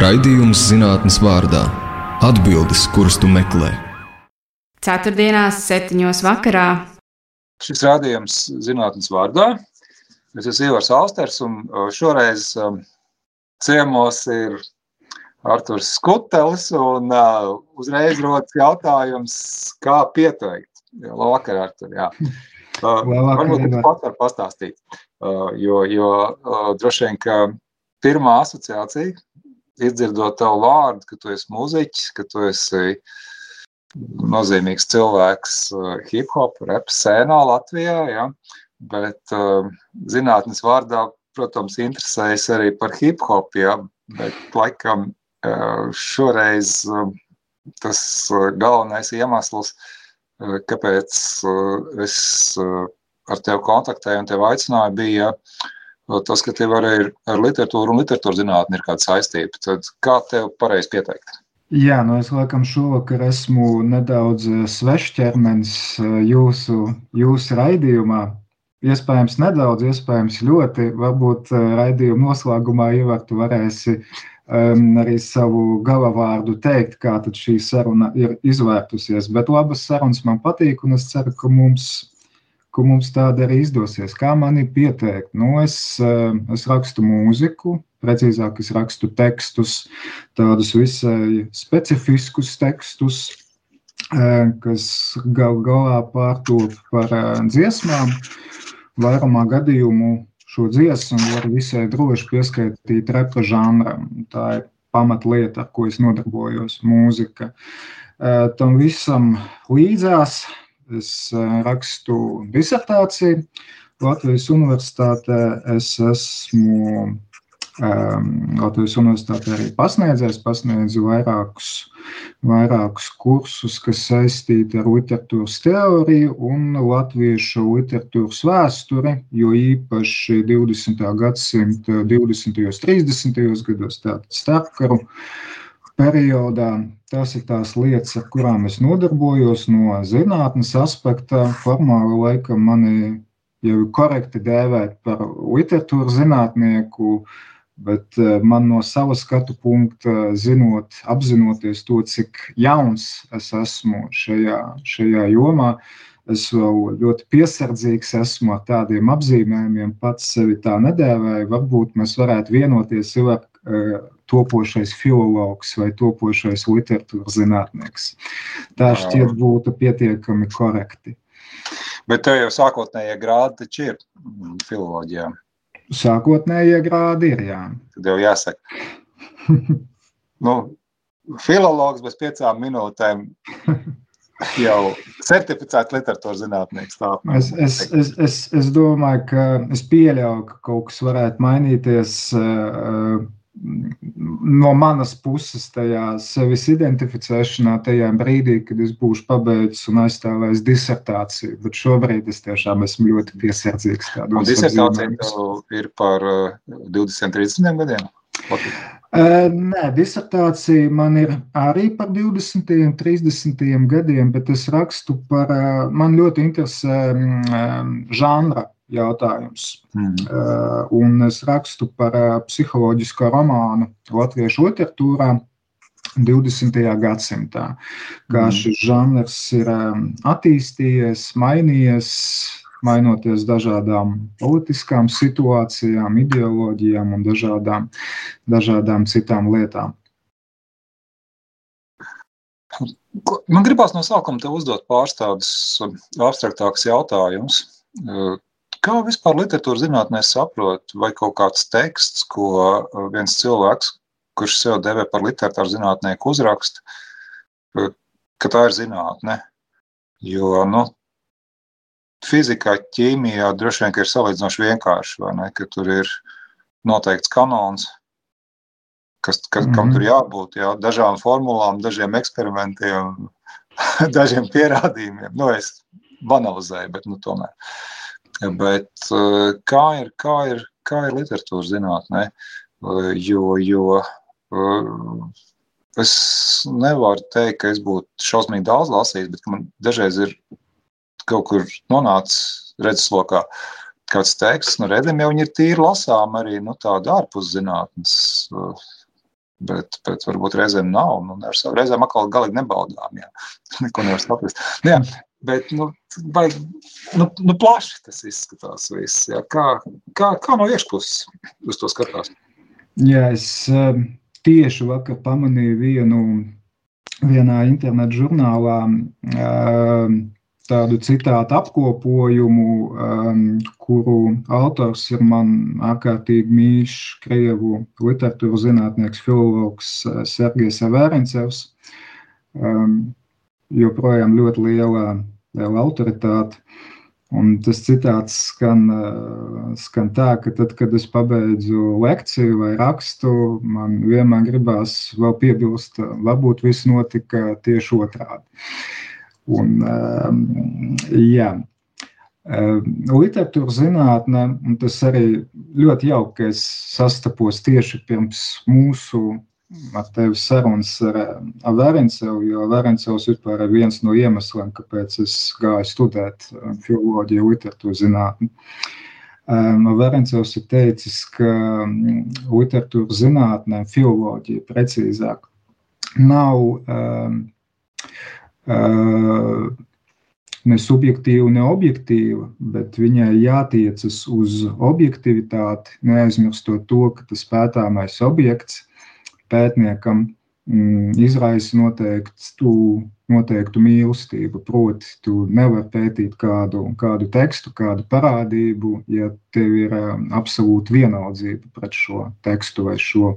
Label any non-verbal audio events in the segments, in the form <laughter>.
Raidījums zinātnes vārdā - atbildes, kuras tu meklē. Ceturtdienās, septiņos vakarā. Šis rādījums zinātnes vārdā. Es esmu Ivars Austers, un šoreiz um, ciemos ir Arturs Skutelis, un uh, uzreiz rodas jautājums, kā pieteikt. Labvakar, Artur, jā. <laughs> Uh, varbūt tu pats var pastāstīt, uh, jo, jo uh, droši vien, ka pirmā asociācija, izdzirdot tavu vārdu, ka tu esi mūziķis, ka tu esi nozīmīgs cilvēks uh, hip hop, rap sēnā Latvijā, ja? bet uh, zinātnes vārdā, protams, interesējas arī par hip hop, ja? bet laikam uh, šoreiz tas galvenais iemesls, kāpēc es ar tevi kontaktēju un tevi aicināju, bija tas, ka tev arī ir ar literatūru un literatūras zinātni ir kāda saistība. Tad kā tev pareizi pieteikt? Jā, nu es laikam šovakar esmu nedaudz eh, svešķermenis eh, jūsu, jūsu raidījumā. Iespējams, nedaudz, iespējams, ļoti. Varbūt eh, raidījuma noslēgumā ievar tu varēsi um, arī savu galavārdu teikt, kā tad šī saruna ir izvērtusies. Bet labas sarunas man patīk, un es ceru, ka mums ka mums tāda arī izdosies. Kā mani pieteikt? Nu, es, eh, es rakstu mūziku, precīzāk, es rakstu tekstus, tādus visai specifiskus tekstus, eh, kas gal galā pārtop par eh, dziesmām. Vairumā gadījumu šo dziesmu var visai droši pieskaitīt repa žanram. Tā ir pamatlieta, ar ko es nodarbojos, mūzika. Tam visam līdzās Es eh, rakstu disertāciju Latvijas Universitātē. Es esmu um, Latvijas Universitātē arī pasniedzējis, pasniedzu vairākus, vairākus kursus, kas saistīti ar literatūras teoriju un latviešu literatūras vēsturi, jo īpaši 20. gadsimta 20. un 30. gados, tātad starpkaru periodā. Tas ir tās lietas, ar kurām es nodarbojos no zinātnes aspekta. Formāli laikam mani jau korekti dēvēt par literatūras zinātnieku, bet eh, man no sava skatu punkta, zinot, apzinoties to, cik jauns es esmu šajā, šajā jomā, es vēl ļoti piesardzīgs esmu ar tādiem apzīmējumiem, pats sevi tā nedēvēju. Varbūt mēs varētu vienoties, Ivar, eh, topošais filologs vai topošais literatūras zinātnieks. Tā šķiet būtu pietiekami korekti. Bet tev jau sākotnējie grādi taču ir filoloģijā. Sākotnējie grādi ir, jā. Tad jau jāsaka. <laughs> nu, filologs bez piecām minūtēm <laughs> jau certificēts literatūras zinātnieks. Es, es, es, es, es domāju, ka es pieļauju, ka kaut kas varētu mainīties. Uh, no manas puses tajā sevis identificēšanā, tajā brīdī, kad es būšu pabeidzis un aizstāvējis disertāciju. Bet šobrīd es tiešām esmu ļoti piesardzīgs. Disertācija ir par 20, 30 gadiem? Uh, nē, disertācija man ir arī par 20, 30 gadiem, bet es rakstu par, man ļoti interesē um, žanra jautājums. Mm. Un es rakstu par psiholoģisko romānu latviešu literatūrā. 20. gadsimtā, kā mm. šis žanrs ir attīstījies, mainījies, mainoties dažādām politiskām situācijām, ideoloģijām un dažādām, dažādām citām lietām. Man gribās no sākuma te uzdot pāris tādus abstraktākus jautājumus. Kā vispār literatūra zinātnē saprot, vai kaut kāds teksts, ko uh, viens cilvēks, kurš sev devē par literatūru zinātnieku, uzraksta, uh, ka tā ir zinātne? Jo nu, fizikā, ķīmijā droši vien ir salīdzinoši vienkārši, vai ne? Ka tur ir noteikts kanons, kas, kas, mm -hmm. kam mhm. tur jābūt, jā, dažām formulām, dažiem eksperimentiem, <laughs> dažiem pierādījumiem. Nu, es banalizēju, bet nu, tomēr. Bet eh, kā ir, kā ir, kā ir literatūra zinātnē? Eh, jo, jo eh, es nevaru teikt, ka es būtu šausmīgi daudz lasījis, bet man dažreiz ir kaut kur nonācis redzeslokā kāds teksts, nu redzam, jau viņi ir tīri lasām arī nu, tāda ārpus zinātnes bet, bet varbūt reizēm nav. Nu, ar savu reizēm atkal galīgi nebaudām. Jā. <laughs> Neko nevar saprast. Jā, bet, nu, vai, nu, nu, plaši tas izskatās viss. Jā. Kā, kā, kā no iekšpuses uz to skatās? Jā, es um, tieši vakar pamanīju vienu, vienā internetu žurnālā. Uh, tādu citātu apkopojumu, um, kuru autors ir man ārkārtīgi mīļš krievu literatūras zinātnieks, filologs uh, Sergejs Avērņcevs. Um, joprojām ļoti liela, liela autoritāte. Un tas citāts skan, uh, skan tā, ka tad, kad es pabeidzu lekciju vai rakstu, man vienmēr gribās vēl piebilst, varbūt viss notika tieši otrādi. Un, ehm, jā, ehm, Literatūra zinātne, un tas arī ļoti jauki, ka es sastapos tieši pirms mūsu ar tevi sarunas ar Vērencevu, jo Vērencevs vispār ir viens no iemesliem, kāpēc es gāju studēt ehm, filoloģiju, literatūru zinātni. Vērencevs ir teicis, ka literatūra zinātnē, filoloģija precīzāk, nav um, ne subjektīva, ne objektīva, bet viņai jātiecas uz objektivitāti, neaizmirstot to, ka tas pētāmais objekts pētniekam mm, izraisa noteiktu, noteiktu mīlestību. Proti, tu nevari pētīt kādu, kādu tekstu, kādu parādību, ja tev ir absolūta vienaldzība pret šo tekstu vai šo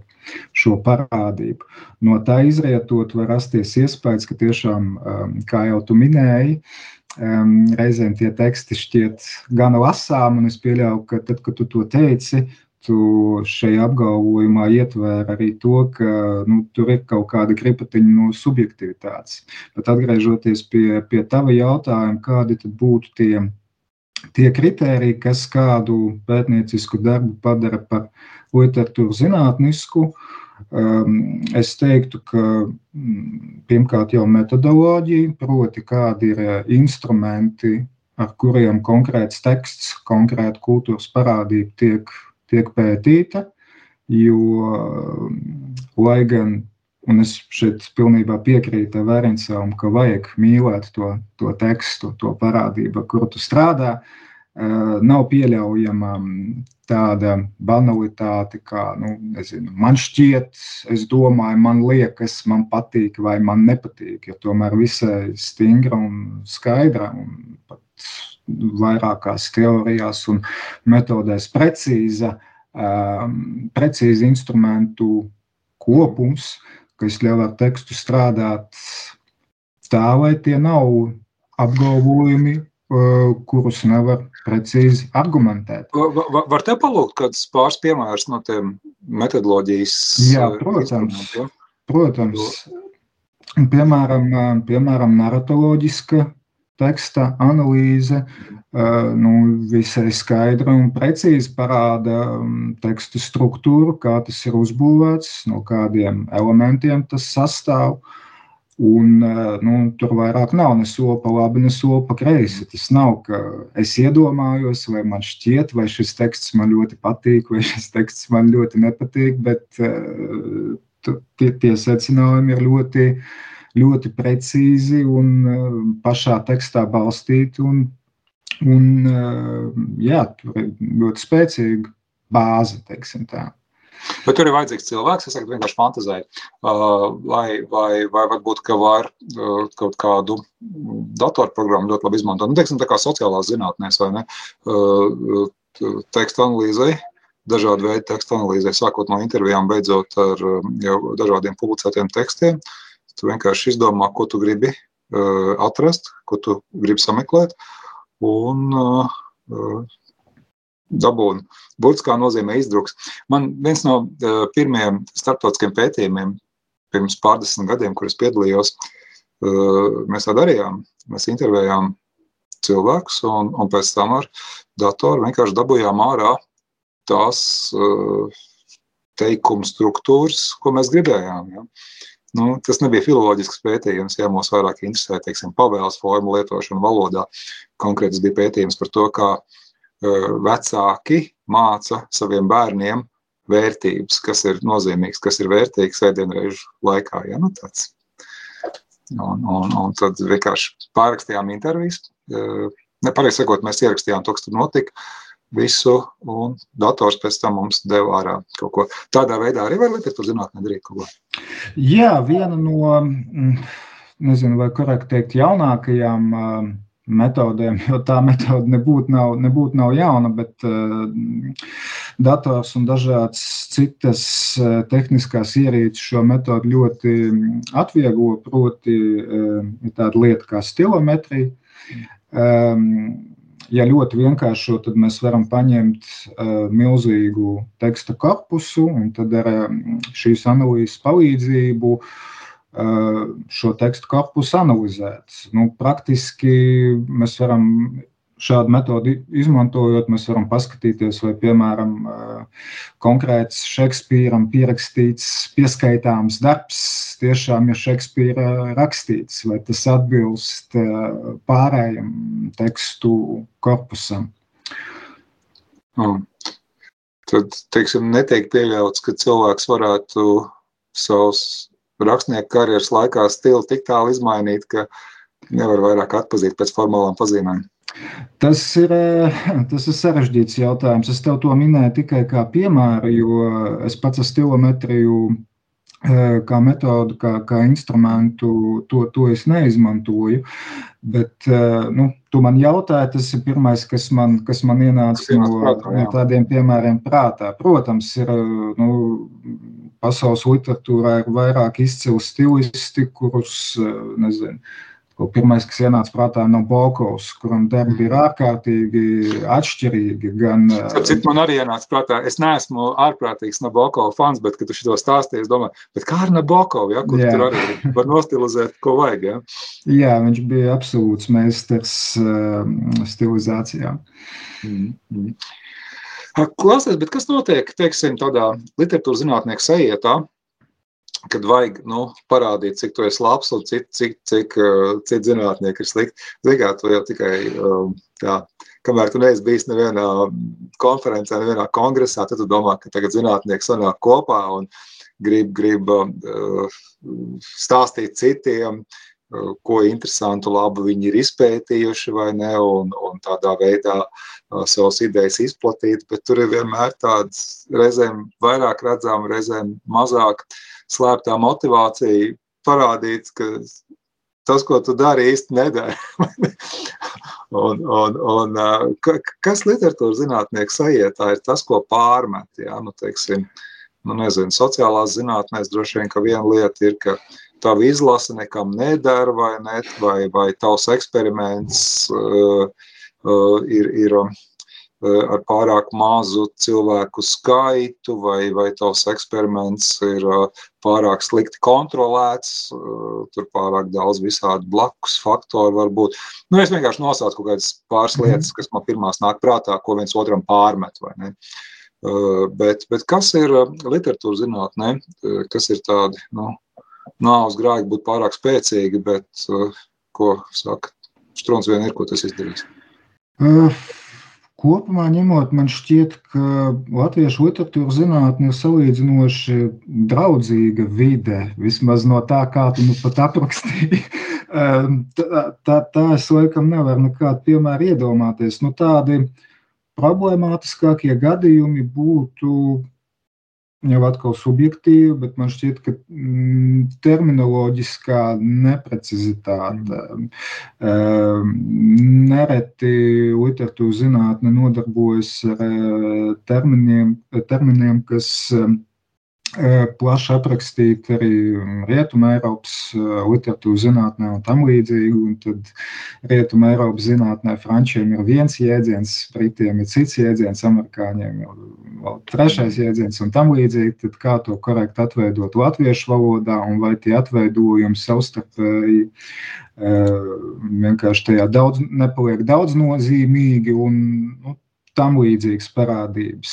šo parādību. No tā izrietot, var rasties iespējas, ka tiešām, um, kā jau tu minēji, um, reizēm tie teksti šķiet gana lasām, un es pieļauju, ka tad, kad tu to teici, tu šajā apgalvojumā ietver arī to, ka nu, tur ir kaut kāda kripatiņa no subjektivitātes. Bet atgriežoties pie, pie tava jautājuma, kādi tad būtu tie, tie kriteriji, kas kādu pētniecisku darbu padara par literatūru zinātnisku, um, es teiktu, ka mm, pirmkārt jau metodoloģija, proti, kādi ir uh, instrumenti, ar kuriem konkrēts teksts, konkrēta kultūras parādība tiek, tiek pētīta. Jo, lai gan, un es šeit pilnībā piekrītu Vēriņcam, ka vajag mīlēt to, to tekstu, to parādību, ar kuru tu strādā, Eh, nav pieļaujama mm, tāda banalitāte, kā nu, nezinu, man šķiet, es domāju, man liekas, man patīk vai man nepatīk. Jo tomēr visai stingra un skaidra un pat vairākās teorijās un metodēs precīza, um, precīza instrumentu kopums, kas ļauj ar tekstu strādāt tā, lai tie nav apgalvojumi kurus nevar precīzi argumentēt. Var, var te palūgt kādus pāris piemērus no tiem metodoloģijas? Jā, protams. Ja? protams. Piemēram, piemēram, narratoloģiska teksta analīze nu, visai skaidri un precīzi parāda tekstu struktūru, kā tas ir uzbūvēts, no kādiem elementiem tas sastāv. Uh, Un, eh, nu, tur vairāk nav ne sopa labi, ne sopa kreisi. Tas nav, ka es iedomājos, vai man šķiet, vai šis teksts man ļoti patīk, vai šis teksts man ļoti nepatīk, bet uh, tie, tie secinājumi ir ļoti, ļoti precīzi un uh, pašā tekstā balstīti. Un, un, uh, jā, tur ir ļoti spēcīga bāze, teiksim tā. Bet tur ir vajadzīgs cilvēks, kas vienkārši fantazē. Uh, vai, vai, vai varbūt, ka var uh, kaut kādu datorprogrammu ļoti labi izmantot. Nu, teiksim, tā kā sociālās zinātnēs vai ne, uh, tekstu analīzei, dažādu veidu tekstu analīzē, sākot no intervijām, beidzot ar jau dažādiem publicētiem tekstiem. Tu vienkārši izdomā, ko tu gribi atrast, ko tu gribi sameklēt, un dabūnu. Burtiskā nozīmē izdruks. Man viens no uh, pirmajiem starptautiskiem pētījumiem pirms pārdesmit gadiem, kurus piedalījos, uh, mēs tā darījām. Mēs intervējām cilvēkus un, un pēc tam ar datoru vienkārši dabūjām ārā tās uh, teikumu struktūras, ko mēs gribējām. Ja. Nu, tas nebija filozofisks pētījums, ja mūs vairāk interesē teiksim, pavēles formu lietošana valodā. Konkrēts bija pētījums par to, kā uh, vecāki māca saviem bērniem vērtības, kas ir nozīmīgs, kas ir vērtīgs vēdienreižu laikā. Ja? Nu, tāds. un, un, un tad vienkārši pārrakstījām intervijas. Nepareizi sakot, mēs ierakstījām to, kas tur notika. Visu, un dators pēc tam mums deva ārā kaut ko. Tādā veidā arī var literatūra zinātnē darīt kaut ko. Jā, viena no, mm, nezinu, vai korekti teikt, jaunākajām uh, metodēm, jo tā metode nebūtu nav, nebūt nav jauna, bet uh, dators un dažādas citas uh, tehniskās ierīces šo metodu ļoti atvieglo. Proti, tāda lieta kā stilometrija. Um, ja ļoti vienkāršo, tad mēs varam paņemt uh, milzīgu teksta korpusu un tad ar uh, šīs analīzes palīdzību uh, šo tekstu korpusu analizēt. Nu, praktiski mēs varam šādu metodi izmantojot, mēs varam paskatīties, vai, piemēram, konkrēts Šekspīram pierakstīts, pieskaitāms darbs tiešām ir Šekspīra rakstīts, vai tas atbilst pārējiem tekstu korpusam. Tad, teiksim, netiek pieļauts, ka cilvēks varētu savus rakstnieku karjeras laikā stilu tik tālu izmainīt, ka nevar vairāk atpazīt pēc formālām pazīmēm? Tas ir, eh, tas ir sarežģīts jautājums. Es tev to minēju tikai kā piemēru, jo es pats ar stilometriju eh, kā metodu, kā, kā instrumentu, to, to es neizmantoju. Bet, eh, nu, tu man jautāji, tas ir pirmais, kas man, kas man ienāca no, prātā, no tādiem piemēriem prātā. Protams, ir nu, pasaules literatūrā ir vairāk izcilu stilisti, kurus, eh, nezinu, Pirmais, kas ienāca prātā, no Bokovs, kuram darbi ir ārkārtīgi atšķirīgi. Gan, Cik man arī ienāca prātā, es neesmu ārprātīgs no Bokova fans, bet, kad tu šo stāstīji, es domāju, bet kā ar Nabokovu, ja, kur jā. tur arī var nostilizēt, ko vajag. Ja? Jā, viņš bija absolūts meistars uh, stilizācijā. Mm -hmm. Klausies, bet kas notiek, teiksim, tādā literatūras zinātnieka sajietā, kad vajag nu, parādīt, cik tu esi labs un cik, cik, cik, cik zinātnieki ir slikti. Zināt, tu jau tikai, jā, kamēr tu neesi bijis nevienā konferencē, nevienā kongresā, tad tu domā, ka tagad zinātnieki sanāk kopā un grib, grib stāstīt citiem, ko interesantu, labu viņi ir izpētījuši vai ne, un, un tādā veidā savas idejas izplatīt, bet tur ir vienmēr tāds reizēm vairāk redzama, reizēm mazāk slēptā motivācija parādīt, ka tas, ko tu dari, īsti nedara. <laughs> un, un, un, kas literatūras zinātnieks sajietā ir tas, ko pārmet, jā, nu, teiksim, nu, nezinu, sociālās zinātnēs droši vien, ka viena lieta ir, ka tava izlase nekam nedara, vai, ne, vai, vai tavs eksperiments uh, uh, ir, ir uh, ar pārāk mazu cilvēku skaitu, vai, vai tavs eksperiments ir uh, pārāk slikti kontrolēts, uh, tur pārāk daudz visādi blakus faktori var būt. Nu, es vienkārši nosaucu kaut kādas pāris mhm. lietas, kas man pirmās nāk prātā, ko viens otram pārmet, bet, bet kas ir literatūra zinātnē, kas ir tādi, nu, nāves grēki būtu pārāk spēcīgi, bet ko saka Strunke, vien ir, ko tas izdarīs? Uh, kopumā ņemot, man šķiet, ka latviešu literatūra zinātne ir salīdzinoši draudzīga vide, vismaz no tā, kā tu nu pat aprakstīji. Um, <laughs> tā, tā, tā es laikam nevaru nekādu piemēru iedomāties. Nu, tādi problemātiskākie gadījumi būtu jau atkal subjektīva, bet man šķiet, ka mm, terminoloģiskā neprecizitāte. Mm. Um, nereti literatūra zinātne nodarbojas ar uh, terminiem, terminiem kas um, plaši aprakstīti arī Rietumē, Eiropas literatūras zinātnē un tam līdzīgi. Un tad Rietumē, Eiropas zinātnē frančiem ir viens jēdziens, britiem ir cits jēdziens, amerikāņiem ir vēl trešais jēdziens un tam līdzīgi. Tad kā to korekti atveidot latviešu valodā un vai tie atveidojumi savstarpēji vienkārši tajā daudz, nepaliek daudz nozīmīgi un nu, tam līdzīgas parādības.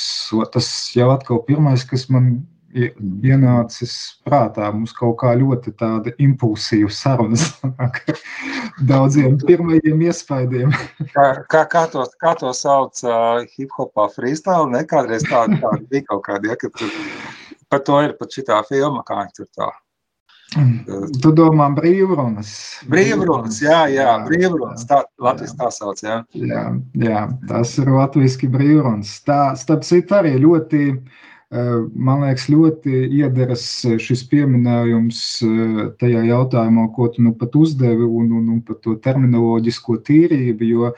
Tas jau atkal pirmais, kas man ienācis prātā. Mums kaut kā ļoti tāda impulsīva saruna sanāk ar daudziem pirmajiem iespaidiem. Kā, kā, kā, to, kā to sauc uh, hip-hopā freestyle? Ne, kādreiz tāda, tāda bija kaut kāda, ja, ka tur par to ir pat šitā filma, kā tur tā. Tu domā brīvrunas? Brīvrunas, jā, jā, brīvrunas, tā Latvijas tā sauc, jā. Jā, jā, tas ir latviski brīvrunas. Tā, starp citu, arī ļoti, man liekas, ļoti iederas šis pieminējums tajā jautājumā, ko tu nu pat uzdevi un, un, un par to terminoloģisko tīrību, jo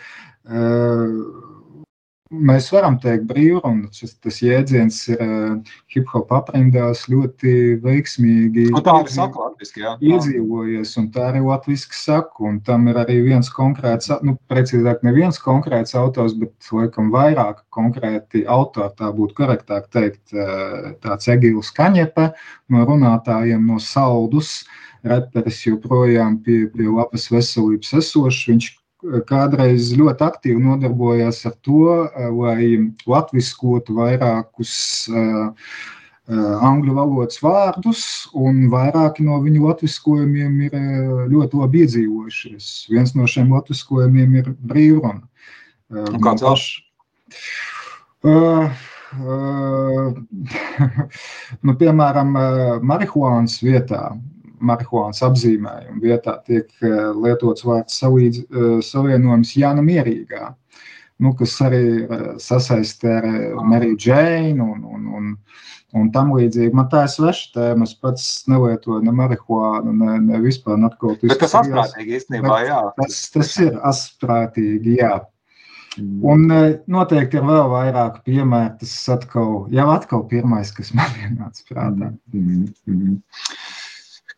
Mēs varam teikt, brīvruna. Tas, tas jēdziens ir uh, hip hop aprindās ļoti veiksmīgi nu, tā arī saka, latviski, jā. iedzīvojies, un tā arī latviski saka. Un tam ir arī viens konkrēts, nu, precīzāk, ne viens konkrēts autors, bet, laikam, vairāk konkrēti autori, tā būtu korektāk teikt, uh, tāds Egils Kaņepe no runātājiem no Saldus, reperis joprojām pie, pie lapas veselības esošs. Viņš kādreiz ļoti aktīvi nodarbojās ar to, eh, lai latviskotu vairākus uh, angļu valodas vārdus, un vairāki no viņu latviskojumiem ir ļoti labi iedzīvojušies. Viens no šiem latviskojumiem ir brīvruna. Kāds vēl? Uh, uh, <laughs> nu, piemēram, marihuānas vietā marihuānas apzīmējuma vietā tiek eh, lietots vārds salīdz, eh, savienojums Jāna Mierīgā, nu, kas arī eh, sasaistē ar Mariju Džeinu un, un, un, un tam līdzīgi. Man tā ir sveša tēma, es pats nelietoju ne marihuānu, ne, ne vispār narkotikas. Bet tas asprātīgi īstenībā, jā. Tas, tas ir asprātīgi, jā. Mm. Un noteikti ir vēl vairāk piemēru. Tas atkal, jau atkal pirmais, kas man <laughs> ienāca prātā. Mm. Mm.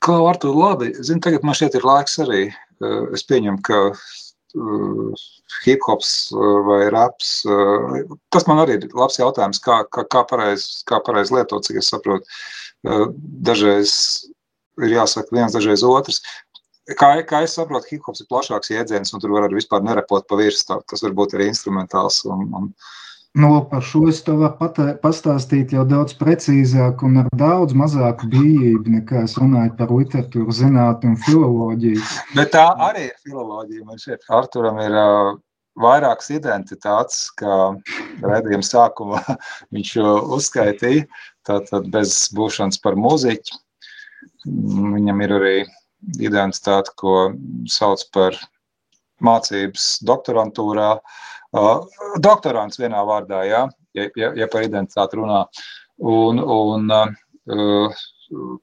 Kā ar to labi? Zinu, tagad man šeit ir laiks arī. Eh, es pieņemu, ka uh, hip hops uh, vai raps. Uh, tas man arī ir labs jautājums, kā, kā, kā pareizi pareiz lietot, cik es saprotu. Uh, dažreiz ir jāsaka viens, dažreiz otrs. Kā, kā es saprotu, hip hops ir plašāks jēdziens, un tur var arī vispār nerepot pa virsmu. Tas var būt arī instrumentāls. Un, un, No, nu, par šo es tev varu pastāstīt jau daudz precīzāk un ar daudz mazāku bijību, nekā es runāju par literatūru, zinātni un filoloģiju. Bet tā arī ir filoloģija. Man šeit Arturam ir uh, vairākas identitātes, kā redzējuma sākumā <laughs> viņš uzskaitīja. Tātad bez būšanas par mūziķu. Viņam ir arī identitāte, ko sauc par mācības doktorantūrā. Uh, doktorants vienā vārdā, ja, ja, ja, ja par identitāti runā. Un, un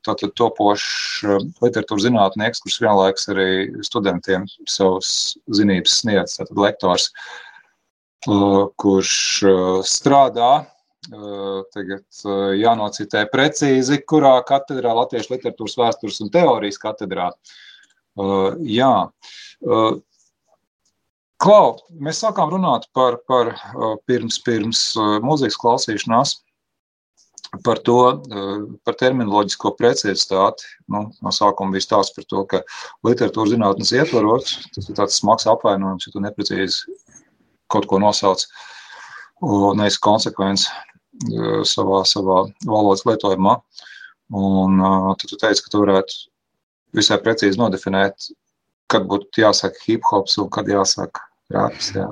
tātad topošs literatūras zinātnieks, kurš vienlaikus arī studentiem savus zinības sniedz, tātad lektors, kurš strādā. Tagad jānocitē precīzi, kurā katedrā Latviešu literatūras vēstures un teorijas katedrā. Jā, Klau, mēs sākām runāt par, par pirms, pirms mūzikas klausīšanās, par to, par terminoloģisko precizitāti. Nu, no sākuma bija stāsts par to, ka literatūras zinātnes ietvaros, tas ir tāds smags apvainojums, ja tu neprecīzi kaut ko nosauc, neesi konsekvents savā, savā valodas lietojumā. Un tad tu teici, ka tu varētu visai precīzi nodefinēt, kad būtu jāsaka hip hops un kad jāsaka Jā.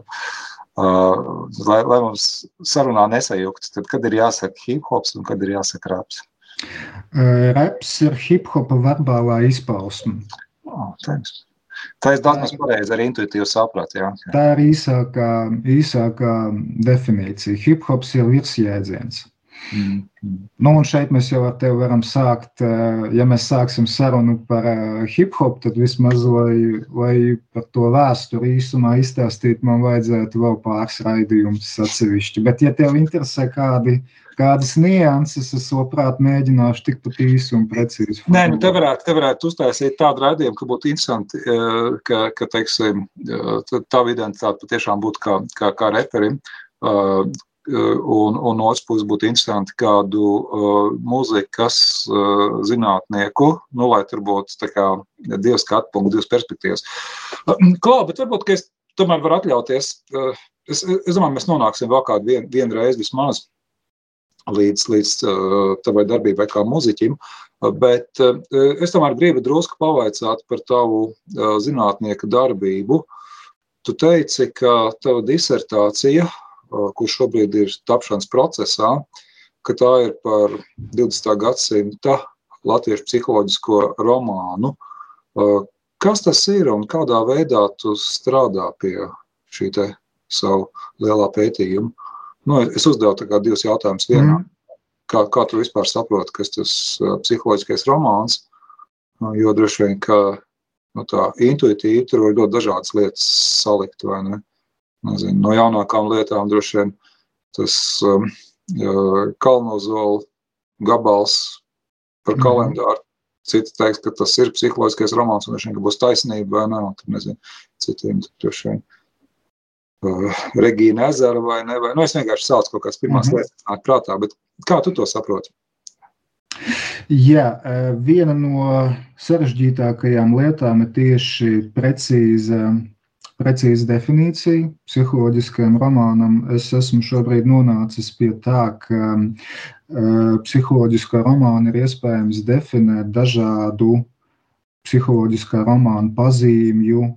Uh, lai, lai mums sarunā nesajuktu, tad kad ir jāsaka hip hops un kad ir jāsaka raps? Uh, raps ir hip hopa verbālā izpausme. Oh, thanks. Tā ir daudz pareizi ar intuitīvu sapratu. Jā. Tā ir īsākā, īsākā definīcija. Hip hops ir virsjēdziens. Mm. Nu, un šeit mēs jau ar tevi varam sākt, eh, ja mēs sāksim sarunu par eh, hip hop, tad vismaz, lai, lai par to vēsturi īsumā izstāstītu, man vajadzētu vēl pāris raidījumus atsevišķi. Bet, ja tev interesē kādi, kādas nianses, es labprāt mēģināšu tikpat īsi un precīzi. Nē, nu te varētu, te varētu uztaisīt tādu raidījumu, ka būtu interesanti, eh, ka, ka teiksim, tā identitāte patiešām būtu kā, kā, kā reperim, Un, un otrs puses būtu interesanti kādu uh, mūzikas uh, zinātnieku, nu, lai tur būtu kā, divas skatu punkti, divas perspektīvas. <clears throat> Uh, Klau, bet varbūt, ka es tomēr varu atļauties, uh, es, es domāju, mēs nonāksim vēl kādu vien, vienu reizi vismaz līdz, līdz tavai darbībai kā muziķim. Bet es tomēr gribu drusku pavaicāt par tavu zinātnieka darbību. Tu teici, ka tava disertācija, kur šobrīd ir tapšanas procesā, ka tā ir par 20. gadsimta latviešu psiholoģisko romānu. Kas tas ir un kādā veidā tu strādā pie šī savu lielā pētījuma? Nu, es uzdevu divus jautājumus vienā. Mm. Kā, kā tu vispār saproti, kas tas psiholoģiskais romāns? Jo droši vien, ka nu, tā intuitīvi tur var ļoti dažādas lietas salikt, vai ne? Nezinu, no jaunākām lietām droši vien tas um, kalnozola gabals par mm. kalendāru. Citi teiks, ka tas ir psiholoģiskais romāns, un viņš būs taisnība, vai ne? Un, tur, nezinu, citiem droši vien. Uh, Regīna ezera vai ne, vai, nu es vienkārši saucu kaut kādas pirmās mm -hmm. lietas, nāk prātā, bet kā tu to saproti? Jā, viena no sarežģītākajām lietām ir tieši precīza, precīza definīcija psiholoģiskajam romānam. Es esmu šobrīd nonācis pie tā, ka uh, psiholoģiskā romāna ir iespējams definēt dažādu psiholoģiskā romāna pazīmju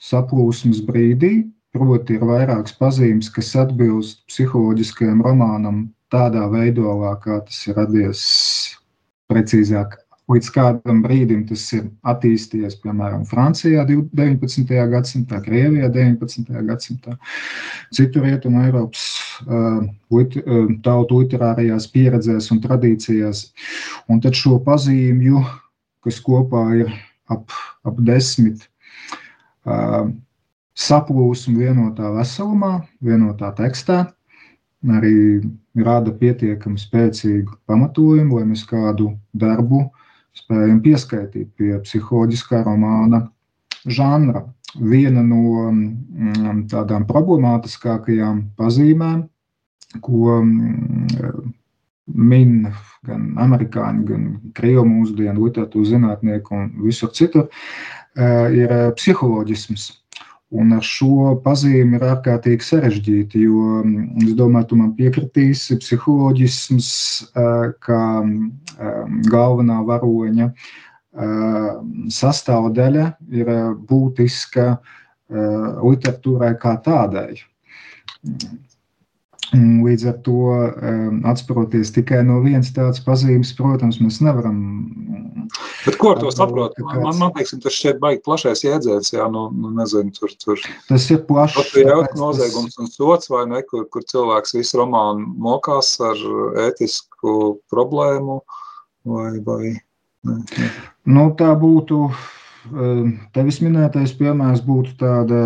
saplūsmas brīdī, Proti, ir vairākas pazīmes, kas atbilst psiholoģiskajam romānam tādā veidolā, kā tas ir radies precīzāk. Līdz kādam brīdim tas ir attīstījies, piemēram, Francijā 19. gadsimtā, Krievijā 19. gadsimtā, citur rietumē Eiropas uh, uh, tautu literārajās pieredzēs un tradīcijās. Un tad šo pazīmju, kas kopā ir ap, ap desmit, uh, saplūsmu vienotā veselumā, vienotā tekstā, arī rada pietiekami spēcīgu pamatojumu, lai mēs kādu darbu spējam pieskaitīt pie psiholoģiskā romāna žanra. Viena no mm, tādām problemātiskākajām pazīmēm, ko mm, min gan amerikāņi, gan krievu mūsdienu literatūras zinātnieki un visur citur, eh, ir psiholoģisms. Un ar šo pazīmi ir ārkārtīgi sarežģīti, jo mm, es domāju, tu man piekritīsi, psiholoģisms kā galvenā varoņa sastāvdaļa ir būtiska literatūrai kā tādai. Līdz ar to atspēroties tikai no vienas tādas pazīmes, protams, mēs nevaram. Bet ko ar to saprot? Man, man, man liekas, tas šeit baigi plašais jēdziens, jā, nu, nu nezinu, tur, tur. Tas ir plašs. Tur ir noziegums un sots, vai ne, kur, kur cilvēks visu romānu mokās ar ētisku problēmu, vai, vai, ne, ne. Nu, tā būtu, tevis minētais piemērs būtu tāda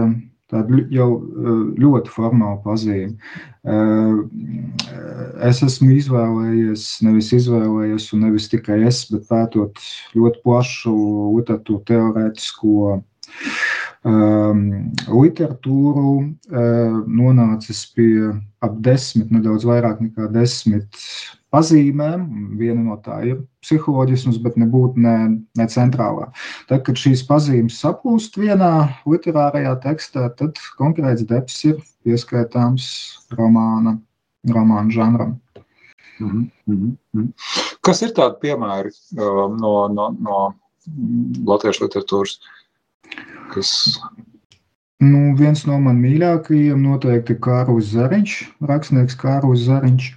Tāda jau eh, ļoti formāla pazīme. Eh, es esmu izvēlējies, nevis izvēlējies, un nevis tikai es, bet pētot ļoti plašu literatūru teorētisko um, literatūru, um, nonācis pie ap desmit, nedaudz vairāk nekā desmit pazīmēm. Viena no tā ir psiholoģisms, bet nebūtu ne, ne centrālā. Tad, kad šīs pazīmes saplūst vienā literārajā tekstā, tad konkrēts debs ir pieskaitāms romāna, romāna žanram. Mm -hmm. Kas ir tādi piemēri uh, no, no, no latviešu literatūras? Kas... Nu, viens no maniem mīļākajiem noteikti ir Kārlis Zariņš, rakstnieks Kārlis Zariņš.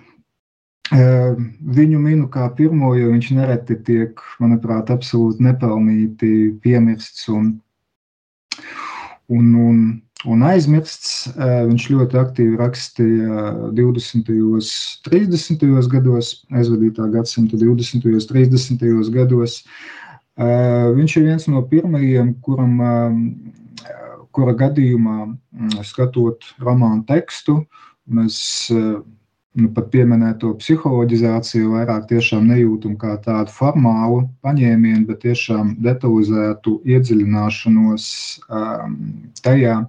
Viņu minu kā pirmo, jo viņš nereti tiek, manuprāt, absolūti nepelnīti piemirsts un, un, un, un aizmirsts. Viņš ļoti aktīvi rakstīja 20. un 30. gados, aizvadītā gadsimta 20. un 30. gados. Viņš ir viens no pirmajiem, kuram, kura gadījumā, skatot romānu tekstu, mēs nu, pat pieminēto psiholoģizāciju vairāk tiešām nejūtam kā tādu formālu paņēmienu, bet tiešām detalizētu iedziļināšanos um, tajā,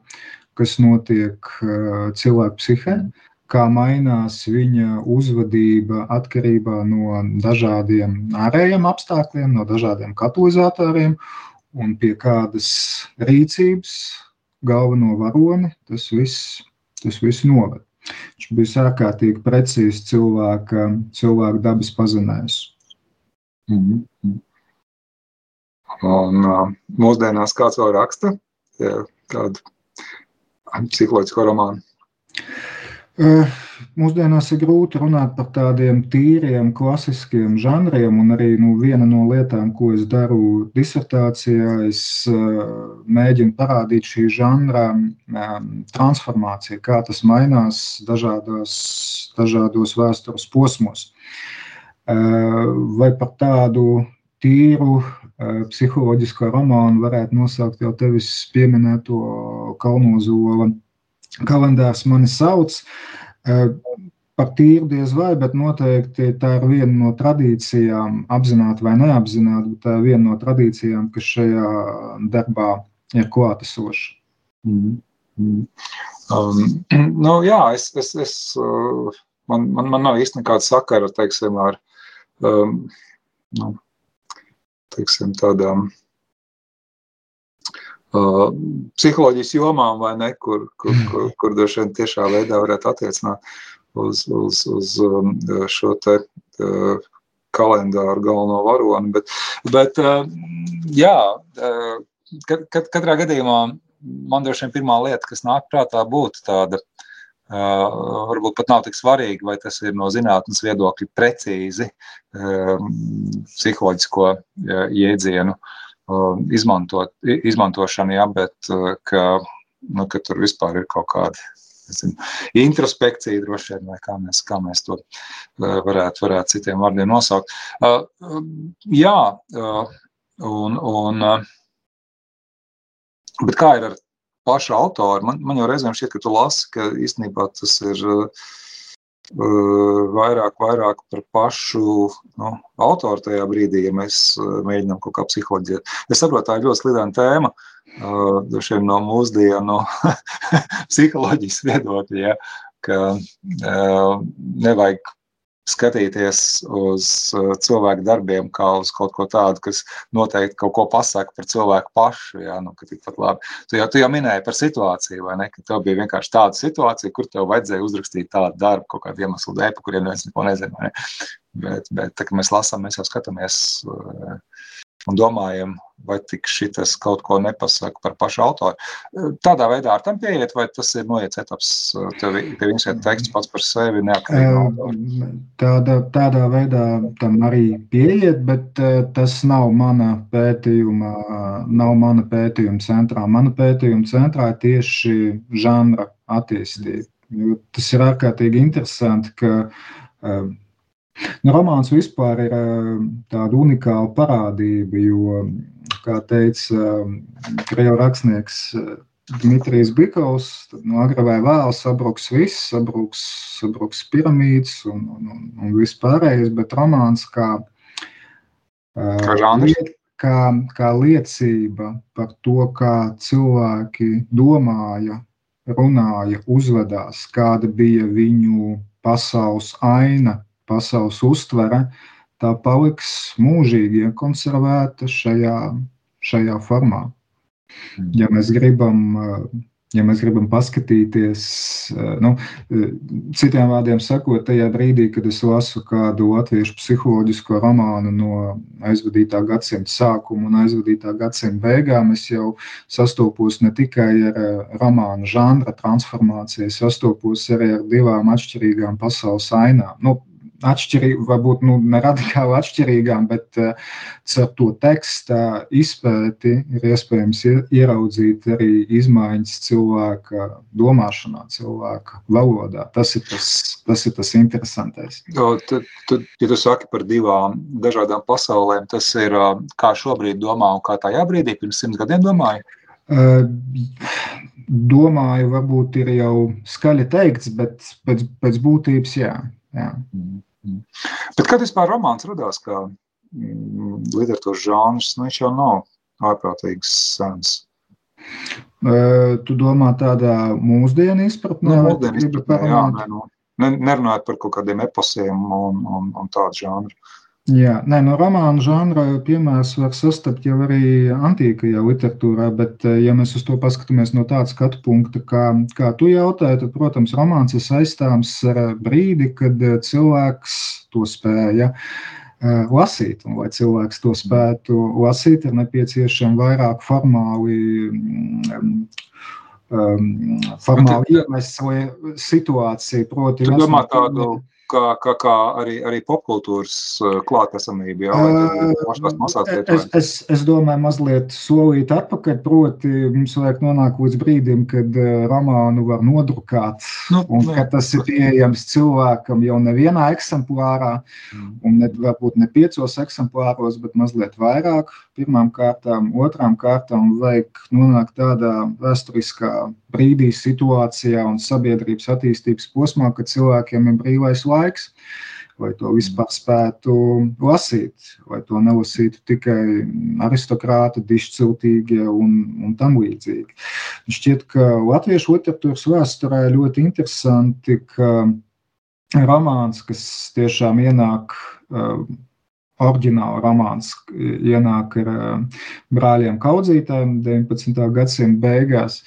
kas notiek uh, cilvēku psihē, kā mainās viņa uzvedība atkarībā no dažādiem ārējiem apstākļiem, no dažādiem katalizatoriem un pie kādas rīcības galveno varoni tas viss, tas viss noved. viņš bija ārkārtīgi precīzi cilvēka, cilvēka dabas pazinējs. Mm -hmm. Un uh, mūsdienās kāds vēl raksta kādu psiholoģisko romānu? Uh, mūsdienās ir grūti runāt par tādiem tīriem, klasiskiem žanriem, un arī nu, viena no lietām, ko es daru disertācijā, es uh, mēģinu parādīt šī žanra um, transformāciju, kā tas mainās dažādos, dažādos vēstures posmos. Vai par tādu tīru psiholoģisko romānu varētu nosaukt jau tevis pieminēto Kalnozola kalendārs mani sauc. Par tīru diez vai, bet noteikti tā ir viena no tradīcijām, apzināti vai neapzināti, bet tā ir viena no tradīcijām, kas šajā darbā ir klātesoša. Mm -hmm. um, <clears throat> nu, jā, es, es, es, man, man, man nav īsti nekāda sakara teiksim, ar um, nu, teiksim, tādām uh, psiholoģijas jomām, vai ne, kur, kur, kur, kur droši vien tiešā veidā varētu attiecināt uz, uz, uz um, šo te uh, kalendāru galveno varoni. Bet, bet uh, jā, uh, kad, kad, katrā gadījumā man droši vien pirmā lieta, kas nāk prātā, būtu tāda Uh, varbūt pat nav tik svarīgi, vai tas ir no zinātnes viedokļa precīzi um, psiholoģisko uh, jēdzienu uh, izmantot, izmantošana, ja, bet ka, nu, ka tur vispār ir kaut kāda nezinu, introspekcija, droši vien, vai kā mēs, kā mēs to varētu, varētu citiem vārdiem nosaukt. Um, jā, un, un, bet kā ir ar paša autora. Man, man jau reizēm šķiet, ka tu lasi, ka īstenībā tas ir uh, vairāk, vairāk par pašu nu, autoru tajā brīdī, ja mēs uh, mēģinām kaut kā psiholoģēt. Es saprotu, tā ir ļoti slidena tēma. Uh, no mūsdienu <laughs> psiholoģijas viedokļa, ja, ka nevajag skatīties uz uh, cilvēku darbiem kā uz kaut ko tādu, kas noteikti kaut ko pasaka par cilvēku pašu. Jā, nu, tu, jau, tu jau minēji par situāciju, vai ne? Ka tev bija vienkārši tāda situācija, kur tev vajadzēja uzrakstīt tādu darbu kaut kādu iemeslu dēļ, par kuriem neviens neko nezina. Ne? Bet, bet tā, mēs lasām, mēs jau skatāmies. Un domājam, vai tik šis kaut ko nepasaka par pašu autoru. Tādā veidā ar tam pieiet, vai tas ir noiets etaps, tev, tev ir teksts pats par sevi neatkarīgi? Tāda, tādā veidā tam arī pieiet, bet tas nav mana pētījuma, nav mana pētījuma centrā. Mana pētījuma centrā ir tieši žanra attīstība. Tas ir ārkārtīgi interesanti, ka Nu, romāns vispār ir tāda unikāla parādība, jo, kā teica krievu rakstnieks Dmitrijs Bikovs, tad no agrā vai vēl sabruks viss, sabruks, sabruks piramīdas un, un, un viss pārējais, bet romāns kā, kā, liet, kā, kā liecība par to, kā cilvēki domāja, runāja, uzvedās, kāda bija viņu pasaules aina pasaules uztvere, tā paliks mūžīgi iekonservēta šajā, šajā formā. Ja mēs gribam, ja mēs gribam paskatīties, nu, citiem vārdiem sakot, tajā brīdī, kad es lasu kādu latviešu psiholoģisko romānu no aizvadītā gadsimta sākuma un aizvadītā gadsimta beigām, es jau sastopos ne tikai ar romānu žanra transformāciju, sastopos arī ar divām atšķirīgām pasaules ainām. Nu, atšķirīgi, varbūt nu, ne radikāli atšķirīgām, bet uh, caur to teksta izpēti ir iespējams ieraudzīt arī izmaiņas cilvēka domāšanā, cilvēka valodā. Tas ir tas, tas, ir tas interesantais. O, tad, tad, ja tu saki par divām dažādām pasaulēm, tas ir kā šobrīd domā un kā tajā brīdī pirms simts gadiem domāju? Uh, domāju, varbūt ir jau skaļi teikts, bet pēc, pēc būtības jā. jā. Mm. Bet kad vispār romāns radās kā mm, literatūras žanrs, nu viņš jau nav ārprātīgs sens. Tu domā tādā mūsdienu izpratnē? Nu, mūsdienu izpratnē, jā, ne, nu, nerunājot par kaut kādiem eposiem un, un, un tādu žanru. Jā, nē, no romāna žanra piemērs var sastapt jau arī antīkajā literatūrā, bet, eh, ja mēs uz to paskatāmies no tāda skatu punkta, kā, kā tu jautāji, tad, protams, romāns ir saistāms ar brīdi, kad eh, cilvēks to spēja lasīt. Un, lai cilvēks to spētu lasīt, ir nepieciešama vairāk formāli. Um, formāli iemesli situācija. Proti, domā tādu kā, kā, kā arī, arī popkultūras uh, klātesamība. Jā, uh, es, es, es domāju, mazliet solīt atpakaļ. Proti, mums vajag nonākt līdz brīdim, kad uh, romānu var nodrukāt. Nu, un ne. ka tas ir pieejams cilvēkam jau nevienā eksemplārā, mm. un ne, varbūt ne piecos eksemplāros, bet mazliet vairāk. Pirmām kārtām, otrām kārtām vajag nonākt tādā vēsturiskā brīdī, situācijā un sabiedrības attīstības posmā, kad cilvēkiem ir brīvais laiks. Lai to vispār spētu lasīt, lai to nelasītu tikai aristokrāti, dišciltīgie un, un tam līdzīgi. Šķiet, ka latviešu literatūras vēsturē ļoti interesanti, ka romāns, kas tiešām ienāk uh, oriģināla romāns ienāk ar uh, brāļiem Kaudzītājiem 19. gadsimta beigās,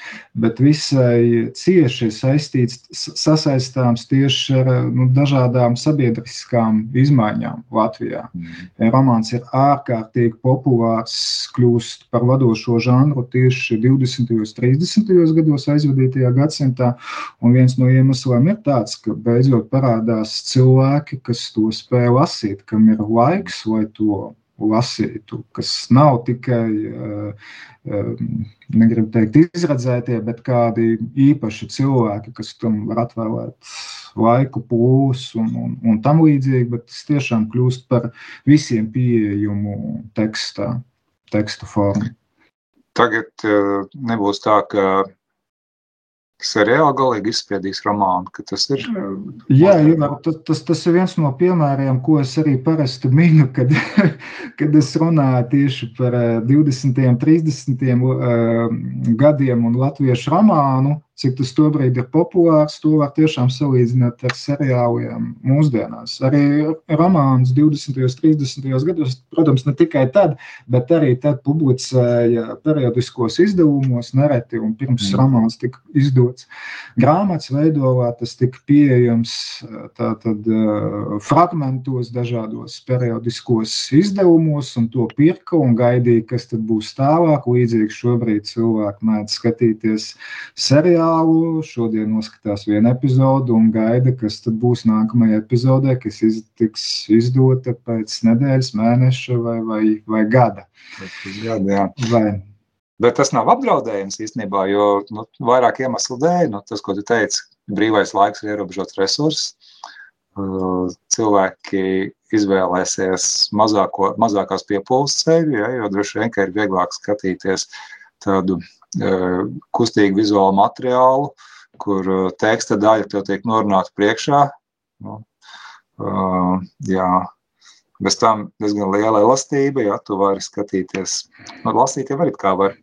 bet visai cieši saistīts, sasaistāms tieši ar nu, dažādām sabiedriskām izmaiņām Latvijā. Mm. Romāns ir ārkārtīgi populārs, kļūst par vadošo žanru tieši 20. un 30. gados aizvadītajā gadsimtā, un viens no iemesliem ir tāds, ka beidzot parādās cilvēki, kas to spēj lasīt, kam ir laiks, lai to lasītu, kas nav tikai, eh, eh, negribu teikt, izredzētie, bet kādi īpaši cilvēki, kas tam var atvēlēt laiku, pūles un, un, un tam līdzīgi, bet tas tiešām kļūst par visiem pieejamu tekstā, teksta formu. Tagad eh, nebūs tā, ka seriāli galīgi izspiedīs romānu, tas ir. Jā, jā tas, tas, ir viens no piemēriem, ko es arī parasti minu, kad, <laughs> kad es runāju tieši par 20. un 30. gadiem un latviešu romānu cik tas tobrīd ir populārs, to var tiešām salīdzināt ar seriāliem mūsdienās. Arī romāns 20. un 30. gados, protams, ne tikai tad, bet arī tad publicēja periodiskos izdevumos, nereti, un pirms mm. romāns tika izdots grāmatas veidolā, tas tika pieejams tātad fragmentos dažādos periodiskos izdevumos, un to pirka un gaidīja, kas tad būs tālāk. Līdzīgi šobrīd cilvēki mēdz skatīties seriālu seriālu. Šodien noskatās vienu epizodu un gaida, kas būs nākamajā epizodē, kas iz, tiks izdota pēc nedēļas, mēneša vai, vai, vai gada. gada jā. vai. Bet tas nav apdraudējums īstenībā, jo nu, vairāk iemeslu dēļ, nu, tas, ko tu teici, brīvais laiks ir ierobežots resurss. Uh, cilvēki izvēlēsies mazāko, mazākās piepūles ceļu, ja, jo droši vien ir vieglāk skatīties tādu kustīgu vizuālu materiālu, kur teksta daļa tev tiek norunāta priekšā. Nu, jā, bez tam diezgan liela elastība, ja tu vari skatīties, nu, lasīt jau arī kā var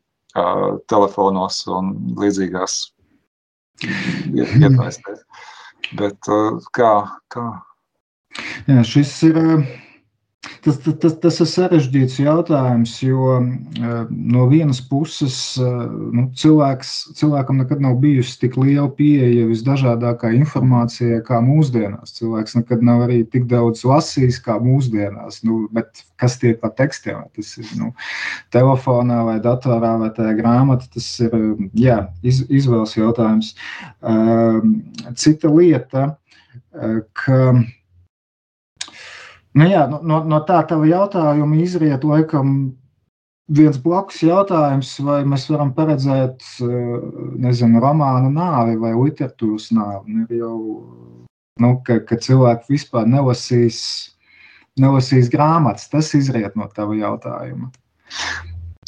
telefonos un līdzīgās ietvaistēs. Bet kā, kā? Jā, šis ir Tas, tas, tas ir sarežģīts jautājums, jo eh, no vienas puses eh, nu, cilvēks, cilvēkam nekad nav bijusi tik liela pieeja visdažādākā informācijai kā mūsdienās. Cilvēks nekad nav arī tik daudz lasījis kā mūsdienās. Nu, bet kas tie pa tekstiem? Tas ir nu, telefonā vai datorā vai tā grāmata. Tas ir jā, iz, izvēles jautājums. Eh, cita lieta, ka Nu, jā, no, no tā tava jautājuma izriet laikam viens blakus jautājums, vai mēs varam paredzēt, nezinu, romānu nāvi vai literatūras nāvi. Ir jau, nu, ka, ka cilvēki vispār nelasīs, nelasīs grāmatas. Tas izriet no tava jautājuma.